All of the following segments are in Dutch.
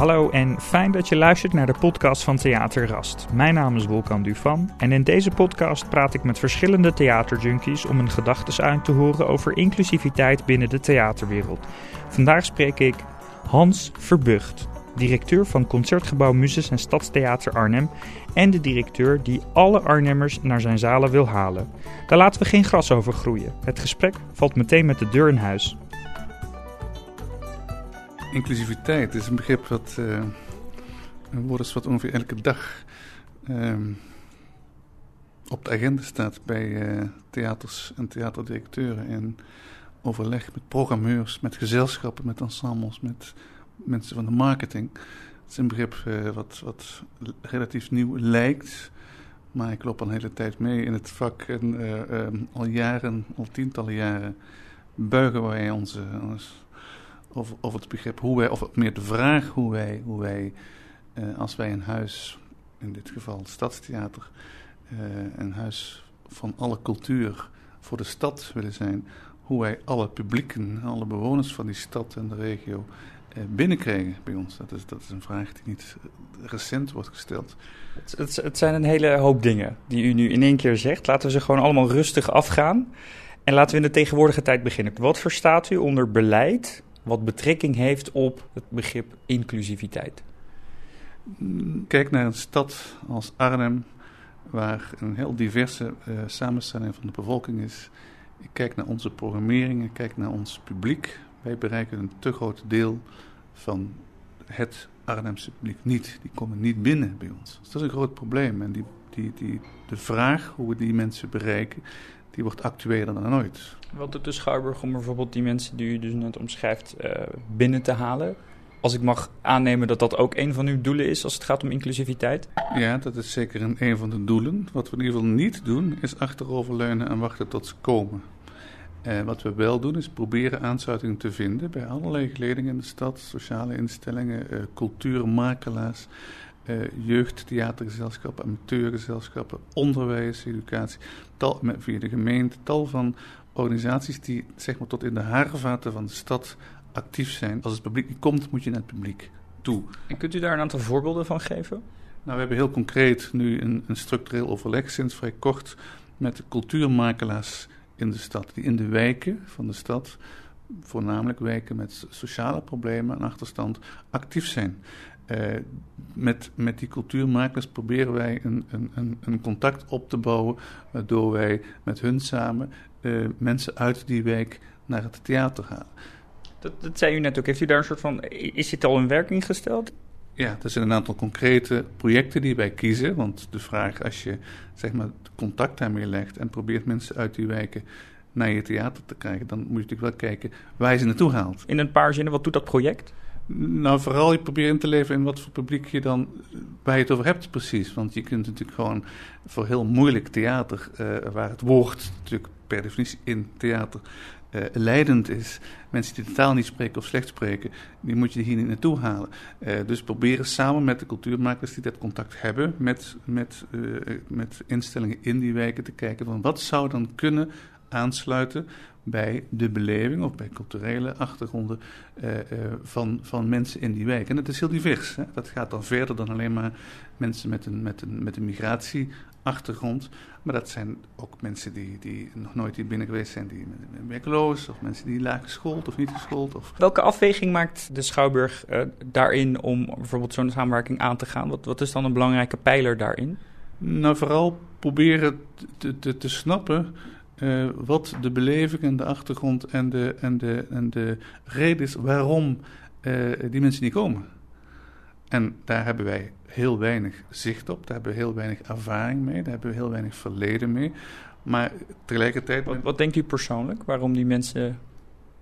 Hallo en fijn dat je luistert naar de podcast van Theater Rast. Mijn naam is Wolkan Dufan en in deze podcast praat ik met verschillende theaterjunkies om een gedachtesuit te horen over inclusiviteit binnen de theaterwereld. Vandaag spreek ik Hans Verbucht, directeur van Concertgebouw Muses en Stadstheater Arnhem en de directeur die alle Arnhemmers naar zijn zalen wil halen. Daar laten we geen gras over groeien. Het gesprek valt meteen met de deur in huis. Inclusiviteit is een begrip wat uh, wat ongeveer elke dag uh, op de agenda staat bij uh, theaters en theaterdirecteuren. En overleg met programmeurs, met gezelschappen, met ensembles, met mensen van de marketing. Het is een begrip uh, wat, wat relatief nieuw lijkt. Maar ik loop al een hele tijd mee in het vak. En al jaren, al tientallen jaren, buigen wij onze, ons of, of het begrip hoe wij, of meer de vraag hoe wij, hoe wij uh, als wij een huis, in dit geval het Stadstheater, uh, een huis van alle cultuur voor de stad willen zijn, hoe wij alle publieken, alle bewoners van die stad en de regio uh, binnenkrijgen bij ons. Dat is, dat is een vraag die niet recent wordt gesteld. Het, het, het zijn een hele hoop dingen die u nu in één keer zegt. Laten we ze gewoon allemaal rustig afgaan. En laten we in de tegenwoordige tijd beginnen. Wat verstaat u onder beleid wat betrekking heeft op het begrip inclusiviteit? Kijk naar een stad als Arnhem, waar een heel diverse uh, samenstelling van de bevolking is. Ik kijk naar onze programmering, ik kijk naar ons publiek. Wij bereiken een te groot deel van het Arnhemse publiek niet. Die komen niet binnen bij ons. Dus dat is een groot probleem. En die, die, die, de vraag hoe we die mensen bereiken, die wordt actueler dan ooit. Wat doet de Schouwburg om bijvoorbeeld die mensen die u dus net omschrijft uh, binnen te halen? Als ik mag aannemen dat dat ook een van uw doelen is als het gaat om inclusiviteit? Ja, dat is zeker een, een van de doelen. Wat we in ieder geval niet doen, is achteroverleunen en wachten tot ze komen. Uh, wat we wel doen, is proberen aansluiting te vinden bij allerlei geledingen in de stad, sociale instellingen, uh, cultuurmakelaars, jeugdtheatergezelschappen, amateurgezelschappen, onderwijs, educatie, tal, met, via de gemeente, tal van organisaties die zeg maar, tot in de haarvaten van de stad actief zijn. Als het publiek niet komt, moet je naar het publiek toe. En kunt u daar een aantal voorbeelden van geven? Nou, we hebben heel concreet nu een, een structureel overleg sinds vrij kort met de cultuurmakelaars in de stad, die in de wijken van de stad, voornamelijk wijken met sociale problemen en achterstand, actief zijn. Uh, met, met die cultuurmakers proberen wij een, een, een contact op te bouwen, waardoor wij met hun samen uh, mensen uit die wijk naar het theater halen. Dat, dat zei u net ook. Heeft u daar een soort van. Is dit al in werking gesteld? Ja, er zijn een aantal concrete projecten die wij kiezen. Want de vraag, als je zeg maar contact daarmee legt en probeert mensen uit die wijken naar je theater te krijgen, dan moet je natuurlijk wel kijken waar je ze naartoe haalt. In een paar zinnen, wat doet dat project? Nou, vooral je probeert in te leven in wat voor publiek je dan, je het over hebt precies. Want je kunt natuurlijk gewoon voor heel moeilijk theater, uh, waar het woord natuurlijk per definitie in theater uh, leidend is. Mensen die de taal niet spreken of slecht spreken, die moet je hier niet naartoe halen. Uh, dus proberen samen met de cultuurmakers die dat contact hebben met, met, met instellingen in die wijken te kijken van wat zou dan kunnen aansluiten bij de beleving of bij culturele achtergronden uh, uh, van, van mensen in die wijk. En dat is heel divers. Hè? Dat gaat dan verder dan alleen maar mensen met een, met een, met een migratieachtergrond. Maar dat zijn ook mensen die, die nog nooit hier binnen geweest zijn, die werkloos, of mensen die laag geschoold of niet geschoold. Of... Welke afweging maakt de Schouwburg uh, daarin om bijvoorbeeld zo'n samenwerking aan te gaan? Wat, wat is dan een belangrijke pijler daarin? Nou, vooral proberen te, te, te snappen uh, wat de beleving en de achtergrond en de, en de, en de reden is waarom uh, die mensen niet komen. En daar hebben wij heel weinig zicht op, daar hebben we heel weinig ervaring mee, daar hebben we heel weinig verleden mee. Maar tegelijkertijd. Wat, wat denkt u persoonlijk waarom die mensen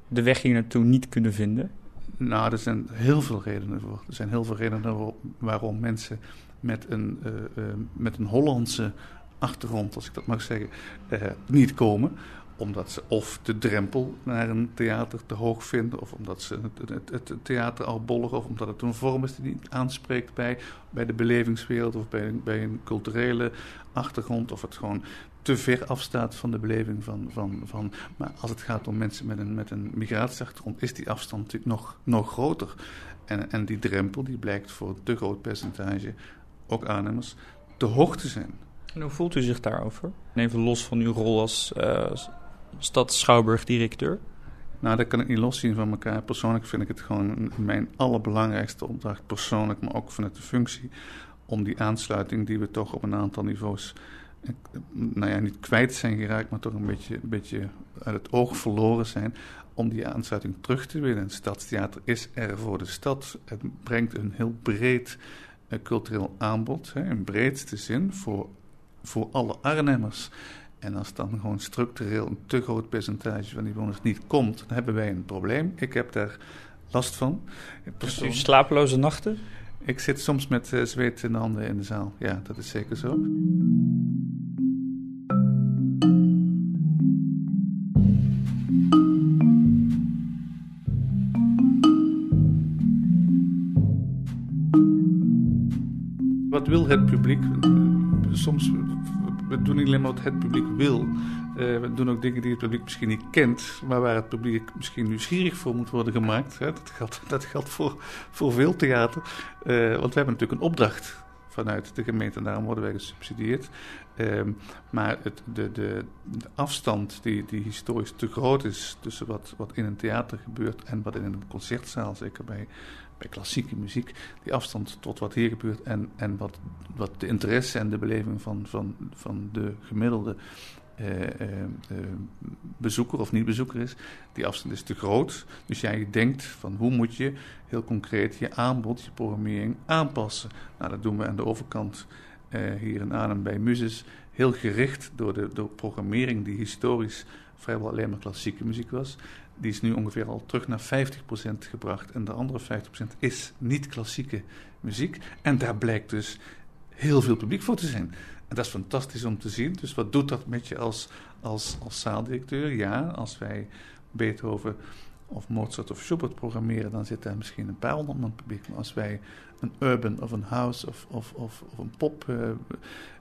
de weg hier naartoe niet kunnen vinden? Nou, er zijn heel veel redenen voor. Er zijn heel veel redenen waarom mensen met een, uh, uh, met een Hollandse achtergrond, als ik dat mag zeggen, uh, niet komen. Omdat ze of de drempel naar een theater te hoog vinden, of omdat ze het, het, theater al bollen, of omdat het een vorm is die niet aanspreekt bij, bij de belevingswereld of bij, bij een culturele achtergrond, of het gewoon te ver afstaat van de beleving van, van, van. Maar als het gaat om mensen met een, met een migratieachtergrond, is die afstand natuurlijk nog, nog groter. En, en die drempel die blijkt voor een te groot percentage, ook aannemers, te hoog te zijn. En hoe voelt u zich daarover? Even los van uw rol als uh, stad-schouwburg-directeur. Nou, dat kan ik niet loszien van elkaar. Persoonlijk vind ik het gewoon mijn allerbelangrijkste opdracht, persoonlijk, maar ook vanuit de functie, om die aansluiting die we toch op een aantal niveaus, eh, nou ja, niet kwijt zijn geraakt, maar toch een beetje, een beetje uit het oog verloren zijn, om die aansluiting terug te winnen. Het Stadstheater is er voor de stad. Het brengt een heel breed uh, cultureel aanbod, hè, in breedste zin, voor, voor alle Arnhemmers. En als dan gewoon structureel een te groot percentage van die bewoners niet komt, dan hebben wij een probleem. Ik heb daar last van. Dus u slapeloze nachten? Ik zit soms met uh, zweet in de handen in de zaal. Ja, dat is zeker zo. Wat wil het publiek? Soms we doen niet alleen maar wat het publiek wil. Uh, we doen ook dingen die het publiek misschien niet kent, maar waar het publiek misschien nieuwsgierig voor moet worden gemaakt. Hè? Dat geldt, dat voor, voor veel theater. Uh, want we hebben natuurlijk een opdracht vanuit de gemeente en daarom worden wij gesubsidieerd. Uh, maar het, de, de, de, afstand die, die historisch te groot is tussen wat, wat in een theater gebeurt en wat in een concertzaal, zeker bij bij klassieke muziek, die afstand tot wat hier gebeurt en, en wat, wat de interesse en de beleving van, van, van de gemiddelde eh, eh, eh, bezoeker of niet-bezoeker is, die afstand is te groot. Dus jij denkt van hoe moet je heel concreet je aanbod, je programmering aanpassen. Nou, dat doen we aan de overkant hier in Arnhem bij Muses heel gericht door de door programmering die historisch vrijwel alleen maar klassieke muziek was die is nu ongeveer al terug naar 50% gebracht. En de andere 50% is niet-klassieke muziek. En daar blijkt dus heel veel publiek voor te zijn. En dat is fantastisch om te zien. Dus wat doet dat met je als, als, als zaaldirecteur? Ja, als wij Beethoven of Mozart of Schubert programmeren, dan zit daar misschien een paar honderd man publiek. Maar als wij een urban of een house of, of, of, of een popconcert uh,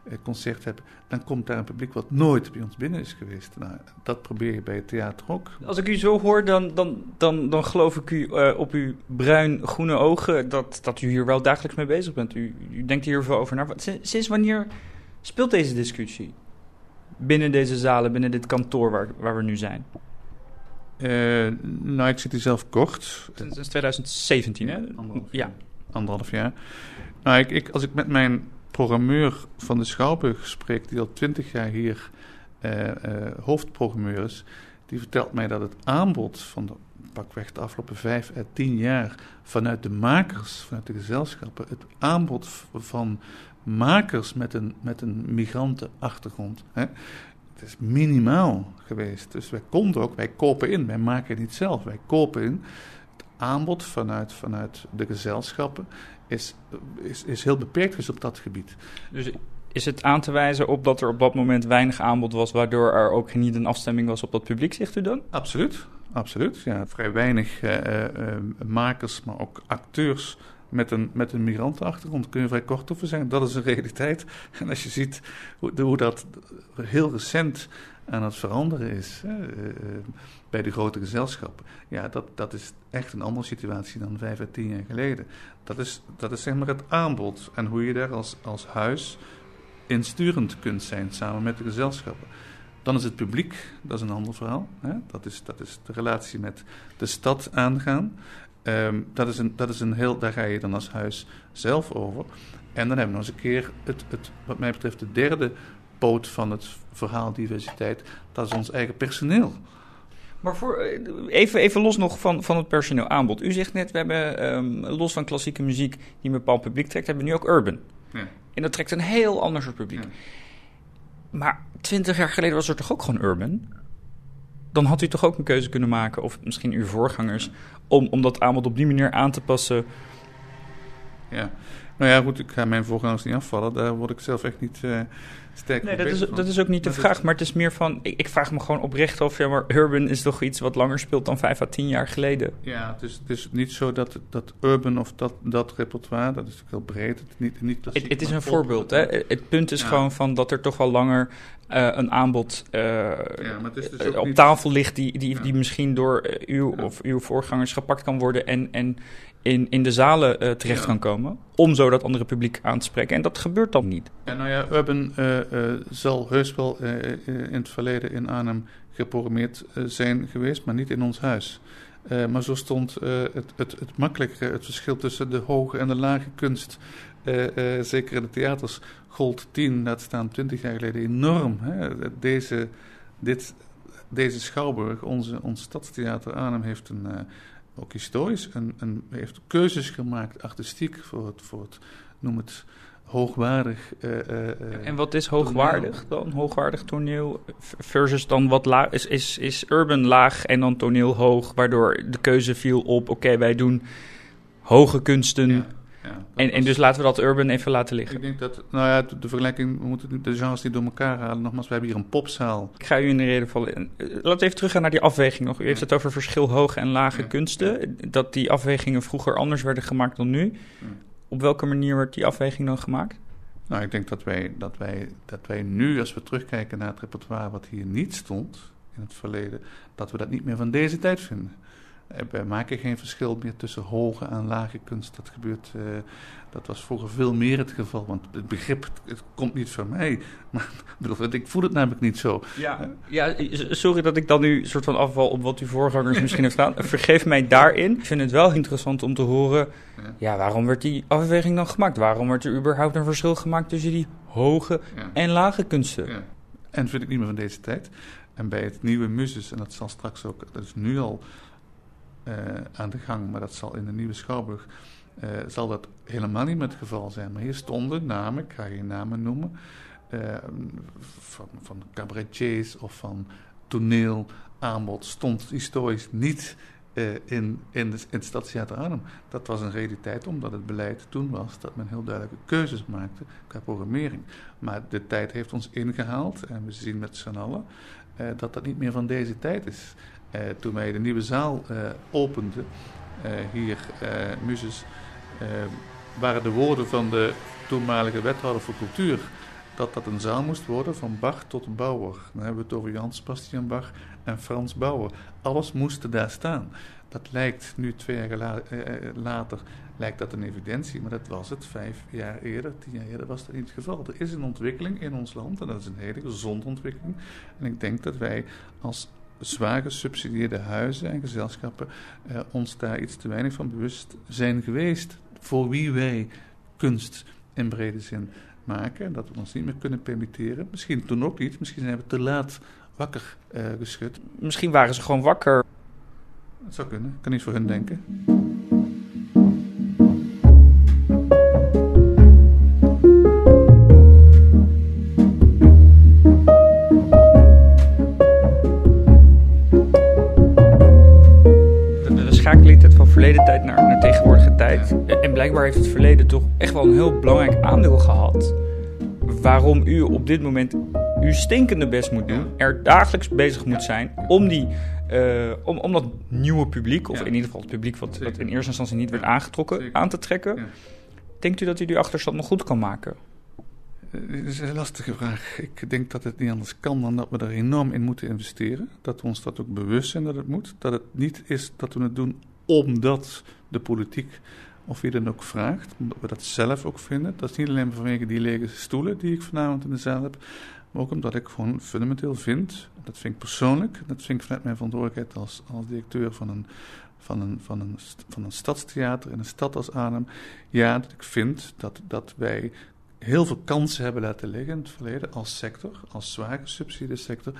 hebben, dan komt daar een publiek wat nooit bij ons binnen is geweest. Nou, dat probeer je bij het theater ook. Als ik u zo hoor, dan, dan, dan, dan geloof ik u uh, op uw bruin-groene ogen dat, dat u hier wel dagelijks mee bezig bent. U, u denkt hier veel over na. Sinds wanneer speelt deze discussie? Binnen deze zalen, binnen dit kantoor waar, waar we nu zijn? Uh, nou, ik zit hier zelf kort. Sinds 2017, hè? Anderhalf, ja. Anderhalf jaar. Nou, ik, ik, als ik met mijn programmeur van de Schouwburg spreek, die al twintig jaar hier uh, hoofdprogrammeur is, die vertelt mij dat het aanbod van de pakweg de afgelopen vijf à tien jaar vanuit de makers, vanuit de gezelschappen, het aanbod van makers met een, met een migrantenachtergrond, hè, het is minimaal geweest. Dus wij konden ook, wij kopen in, wij maken het niet zelf, wij kopen in. Aanbod vanuit, vanuit de gezelschappen is, is, is heel beperkt geweest op dat gebied. Dus is het aan te wijzen op dat er op dat moment weinig aanbod was, waardoor er ook niet een afstemming was op dat publiek, zegt u dan? Absoluut, absoluut. Ja, vrij weinig uh, uh, makers, maar ook acteurs met een, met een migrantenachtergrond kun je vrij kort over zijn. Dat is een realiteit. En als je ziet hoe, hoe dat heel recent aan het veranderen is hè, uh, bij de grote gezelschappen, ja, dat, dat is echt een andere situatie dan vijf à tien jaar geleden. Dat is, dat is zeg maar het aanbod en hoe je daar als, als huis insturend kunt zijn samen met de gezelschappen. Dan is het publiek, dat is een ander verhaal. Hè? Dat, is, dat is de relatie met de stad aangaan. Um, dat, is een, dat is een heel, daar ga je dan als huis zelf over. En dan hebben we nog eens een keer het, het, wat mij betreft, de derde poot van het verhaal diversiteit. Dat is ons eigen personeel. Maar voor, eh, even, even los nog van, van het personeel aanbod. U zegt net, we hebben um, los van klassieke muziek die een bepaald publiek trekt, hebben we nu ook urban. Ja. En dat trekt een heel ander soort publiek. Ja. Maar twintig jaar geleden was er toch ook gewoon urban? dan had u toch ook een keuze kunnen maken, of misschien uw voorgangers, om, om dat aanbod op die manier aan te passen. Ja, Nou ja, goed, ik ga mijn voorgangers niet afvallen. Daar word ik zelf echt niet uh, sterk Nee, dat is, dat is ook niet de vraag. Maar het is meer van, ik, ik, vraag me gewoon oprecht af, ja, maar urban is toch iets wat langer speelt dan vijf à tien jaar geleden? Ja, het is, het is niet zo dat, dat urban of dat, dat repertoire, dat is natuurlijk heel breed. Het, niet, niet het, het is een voorbeeld, hè. Het punt is gewoon van dat er toch wel langer uh, een aanbod uh, ja, dus op tafel ligt die, die, ja. die misschien door uw of uw voorgangers gepakt kan worden en, en in, in de zalen terecht kan komen. Om zo dat andere publiek aan te spreken. En dat gebeurt dan niet. Nou ja, Urban zal heus wel in het verleden in Arnhem geprogrammeerd zijn geweest, maar niet in ons huis. Maar zo stond het, het, het het verschil tussen de hoge en de lage kunst, zeker in de theaters, gold 10, dat staan 20 jaar geleden enorm. Hè? Deze, dit, deze schouwburg, onze, ons stadstheater Arnhem, heeft een, ook historisch een, een, heeft keuzes gemaakt, artistiek, voor het, voor het noem het hoogwaardig. Uh, uh, en wat is hoogwaardig toneel. dan? Hoogwaardig toneel versus dan wat laag is, is, is urban laag en dan toneel hoog, waardoor de keuze viel op: oké, wij doen hoge kunsten. Ja, ja, en, en dus laten we dat urban even laten liggen. Ik denk dat, nou ja, de, vergelijking, we moeten de genres die door elkaar halen. Nogmaals, we hebben hier een popzaal. Ik ga u in de reden vallen. Laten we even teruggaan naar die afweging nog. U heeft het over verschil hoge en lage kunsten. Dat die afwegingen vroeger anders werden gemaakt dan nu. Op welke manier wordt die afweging dan gemaakt? Nou, ik denk dat wij, dat, wij, dat wij nu, als we terugkijken naar het repertoire wat hier niet stond in het verleden, dat we dat niet meer van deze tijd vinden. Eh, wij maken geen verschil meer tussen hoge en lage kunst. Dat gebeurt, uh, dat was vroeger veel meer het geval. Want het begrip, het komt niet van mij. Maar ik voel het namelijk niet zo. Ja, ja, sorry dat ik dan nu soort van afval op wat uw voorgangers misschien heeft gedaan. Vergeef mij daarin. Ik vind het wel interessant om te horen, ja. waarom werd die afweging dan gemaakt? Waarom werd er überhaupt een verschil gemaakt tussen die hoge ja. en lage kunsten? Ja. En vind ik niet meer van deze tijd. En bij het nieuwe Muses, en dat zal straks ook, dat is nu al aan de gang, maar dat zal in de nieuwe Schouwburg, uh, zal dat helemaal niet meer het geval zijn. Maar hier stonden namen, ik ga geen namen noemen, uh, van, van cabaretiers of van toneelaanbod, stond historisch niet in, in, de, in het Stadstheater. Dat was een realiteit omdat het beleid toen was dat men heel duidelijke keuzes maakte qua programmering. Maar de tijd heeft ons ingehaald en we zien met z'n allen dat dat niet meer van deze tijd is. Uh, toen wij de nieuwe zaal uh, openden, uh, hier, Muses, waren de woorden van de toenmalige wethouder voor cultuur dat dat een zaal moest worden van Bach tot Bauer. Dan hebben we het over Jan Bach en Frans Bauer. Alles moest daar staan. Dat lijkt nu twee jaar la later lijkt dat een evidentie, maar dat was het vijf jaar eerder, tien jaar eerder was dat niet het geval. Er is een ontwikkeling in ons land en dat is een hele gezonde ontwikkeling. En ik denk dat wij als zwaar gesubsidieerde huizen en gezelschappen eh, ons daar iets te weinig van bewust zijn geweest. Voor wie wij kunst in brede zin maken. En dat we ons niet meer kunnen permitteren. Misschien toen ook niet. Misschien zijn we te laat wakker uh, geschud. Misschien waren ze gewoon wakker. Dat zou kunnen. Ik kan niet voor hun denken. Verleden tijd naar, naar tegenwoordige tijd. En blijkbaar heeft het verleden toch echt wel een heel belangrijk aandeel gehad. Waarom u op dit moment uw stinkende best moet doen, er dagelijks bezig moet zijn om, die, uh, om, om dat nieuwe publiek, of in ieder geval het publiek wat, wat in eerste instantie niet werd aangetrokken, aan te trekken. Denkt u dat u die achterstand nog goed kan maken? Dat is een lastige vraag. Ik denk dat het niet anders kan dan dat we er enorm in moeten investeren. Dat we ons dat ook bewust zijn dat het moet. Dat het niet is dat we het doen omdat de politiek of wie dan ook vraagt, omdat we dat zelf ook vinden. Dat is niet alleen vanwege die lege stoelen die ik vanavond in de zaal heb, maar ook omdat ik gewoon fundamenteel vind, dat vind ik persoonlijk, dat vind ik vanuit mijn verantwoordelijkheid als, als directeur van een, van, een, van, een, van een stadstheater in een stad als Arnhem, ja, dat ik vind dat, dat wij heel veel kansen hebben laten liggen in het verleden als sector, als zwaar gesubsidieerde sector.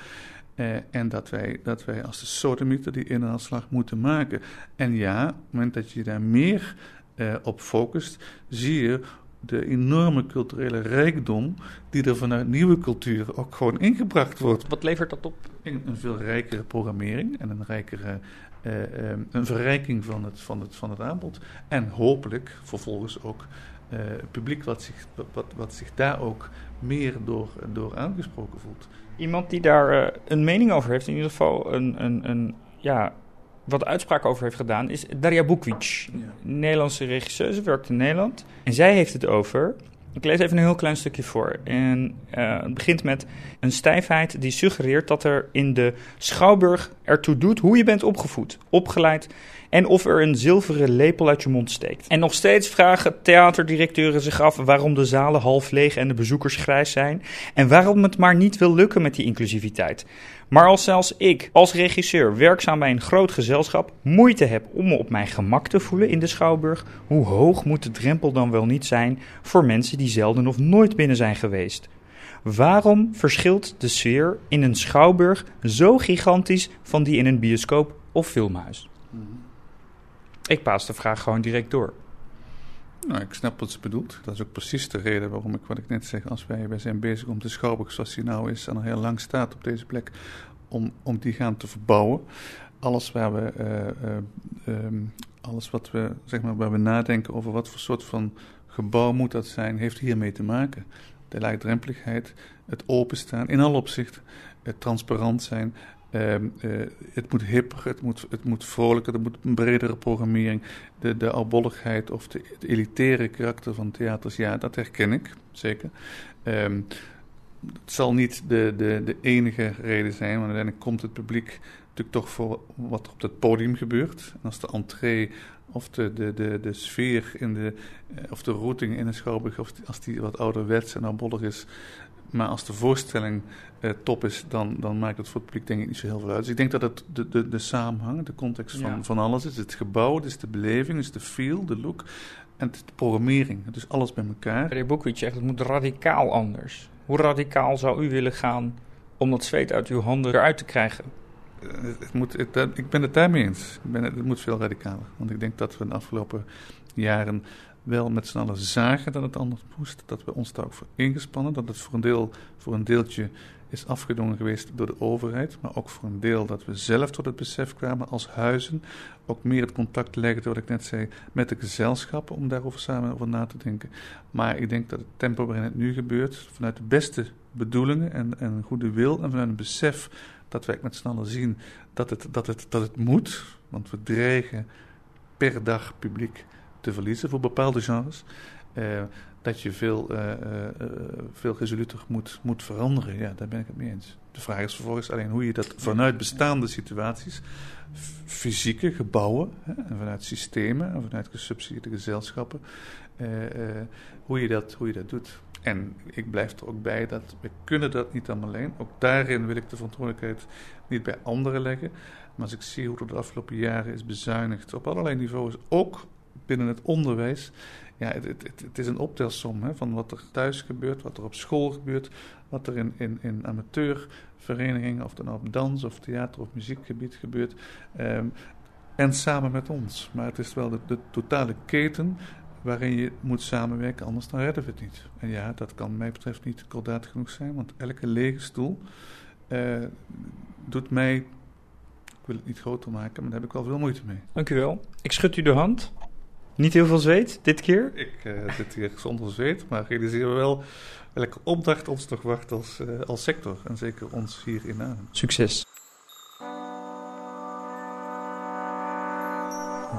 Eh, en dat wij, dat wij als de sodemieter die inhaalslag moeten maken. En ja, op het moment dat je daar meer eh, op focust, zie je de enorme culturele rijkdom die er vanuit nieuwe culturen ook gewoon ingebracht wordt. Wat levert dat op? Een, een veel rijkere programmering en een rijkere uh, een verrijking van het, van, het, van het aanbod. En hopelijk vervolgens ook publiek wat zich, wat, wat zich daar ook meer door, door aangesproken voelt. Iemand die daar een mening over heeft, in ieder geval een, een, een ja, wat uitspraak over heeft gedaan, is Daria Bukvic. Nederlandse regisseuse, werkt in Nederland. En zij heeft het over ik lees even een heel klein stukje voor. En uh, het begint met een stijfheid die suggereert dat er in de schouwburg ertoe doet hoe je bent opgevoed, opgeleid en of er een zilveren lepel uit je mond steekt. En nog steeds vragen theaterdirecteuren zich af waarom de zalen half leeg en de bezoekers grijs zijn en waarom het maar niet wil lukken met die inclusiviteit. Maar als zelfs ik, als regisseur, werkzaam bij een groot gezelschap, moeite heb om me op mijn gemak te voelen in de schouwburg, hoe hoog moet de drempel dan wel niet zijn voor mensen die zelden of nooit binnen zijn geweest? Waarom verschilt de sfeer in een schouwburg zo gigantisch van die in een bioscoop of filmhuis? Mhm. Ik paas de vraag gewoon direct door. Nou, ik snap wat ze bedoelt. Dat is ook precies de reden waarom ik, wat ik net zeg, als wij, wij zijn bezig om de Schouwburg zoals die nou is en al heel lang staat op deze plek, om, om die gaan te verbouwen. Alles waar we, uh, uh, um, alles wat we, zeg maar, waar we nadenken over wat voor soort van gebouw moet dat zijn, heeft hiermee te maken. De laagdrempeligheid, het openstaan in alle opzichten, het transparant zijn, Ehm, eh, het moet hipper, het moet, het moet vrolijker, er moet een bredere programmering. De, de albolligheid of de, het elitaire karakter van theaters, ja, dat herken ik, zeker. Um, het zal niet de, de, de enige reden zijn, want uiteindelijk komt het publiek natuurlijk toch voor wat er op het podium gebeurt. En als de entree of de, de, de, de sfeer in de, eh, of de routing in de schouwburg, of als die wat ouderwets en albollig is, maar als de voorstelling uh, top is, dan, dan maakt het voor het publiek denk ik niet zo heel veel uit. Dus ik denk dat het de, de, de samenhang, de context van, van alles is. Het gebouw, het is de beleving, het is de feel, de look en de programmering. Het is alles bij elkaar. Meneer Boekwiet zegt, het moet radicaal anders. Hoe radicaal zou u willen gaan om dat zweet uit uw handen eruit te krijgen? Uh, het moet, ik ben het daarmee eens. Ik ben het, het moet veel radicaler. Want ik denk dat we de afgelopen jaren wel met z'n allen zagen dat het anders moest. Dat we ons daar ook voor ingespannen. Dat het voor een, deel, voor een deeltje is afgedwongen geweest door de overheid. Maar ook voor een deel dat we zelf tot het besef kwamen als huizen. Ook meer het contact leggen, wat ik net zei, met de gezelschappen. Om daarover samen over na te denken. Maar ik denk dat het tempo waarin het nu gebeurt. Vanuit de beste bedoelingen en, en goede wil. En vanuit een besef dat wij met z'n allen zien dat het, dat, het, dat het moet. Want we dreigen per dag publiek te verliezen voor bepaalde genres. Uh, dat je veel, uh, uh, veel resoluter moet, moet veranderen. Ja, daar ben ik het mee eens. De vraag is vervolgens alleen hoe je dat vanuit bestaande situaties, fysieke gebouwen, hè, en vanuit systemen en vanuit gesubsidieerde gezelschappen, hoe, je dat, hoe je dat doet. En ik blijf er ook bij dat we kunnen dat niet allemaal alleen. Ook daarin wil ik de verantwoordelijkheid niet bij anderen leggen. Maar als ik zie hoe er de afgelopen jaren is bezuinigd op allerlei niveaus, ook binnen het onderwijs. Ja, het, het, het is een optelsom hè, van wat er thuis gebeurt, wat er op school gebeurt, wat er in, in, in amateurverenigingen, of dan op dans of theater of muziekgebied gebeurt. Ehm, en samen met ons. Maar het is wel de, totale keten waarin je moet samenwerken, anders dan redden we het niet. En ja, dat kan mij betreft niet kordaat genoeg zijn, want elke lege stoel uh, doet mij, ik wil het niet groter maken, maar daar heb ik wel veel moeite mee. Dank u wel. Ik schud u de hand. Niet heel veel zweet dit keer? Ik uh, zit hier zonder zweet, maar realiseren we wel welke opdracht ons nog wacht als, uh, als sector. En zeker ons hier in Arnhem. Succes.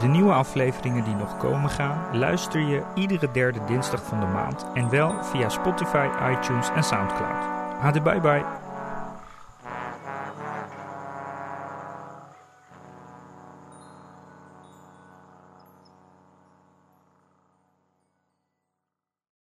De nieuwe afleveringen die nog komen gaan, luister je iedere derde dinsdag van de maand en wel via Spotify, iTunes en Soundcloud. Hadi bye bye.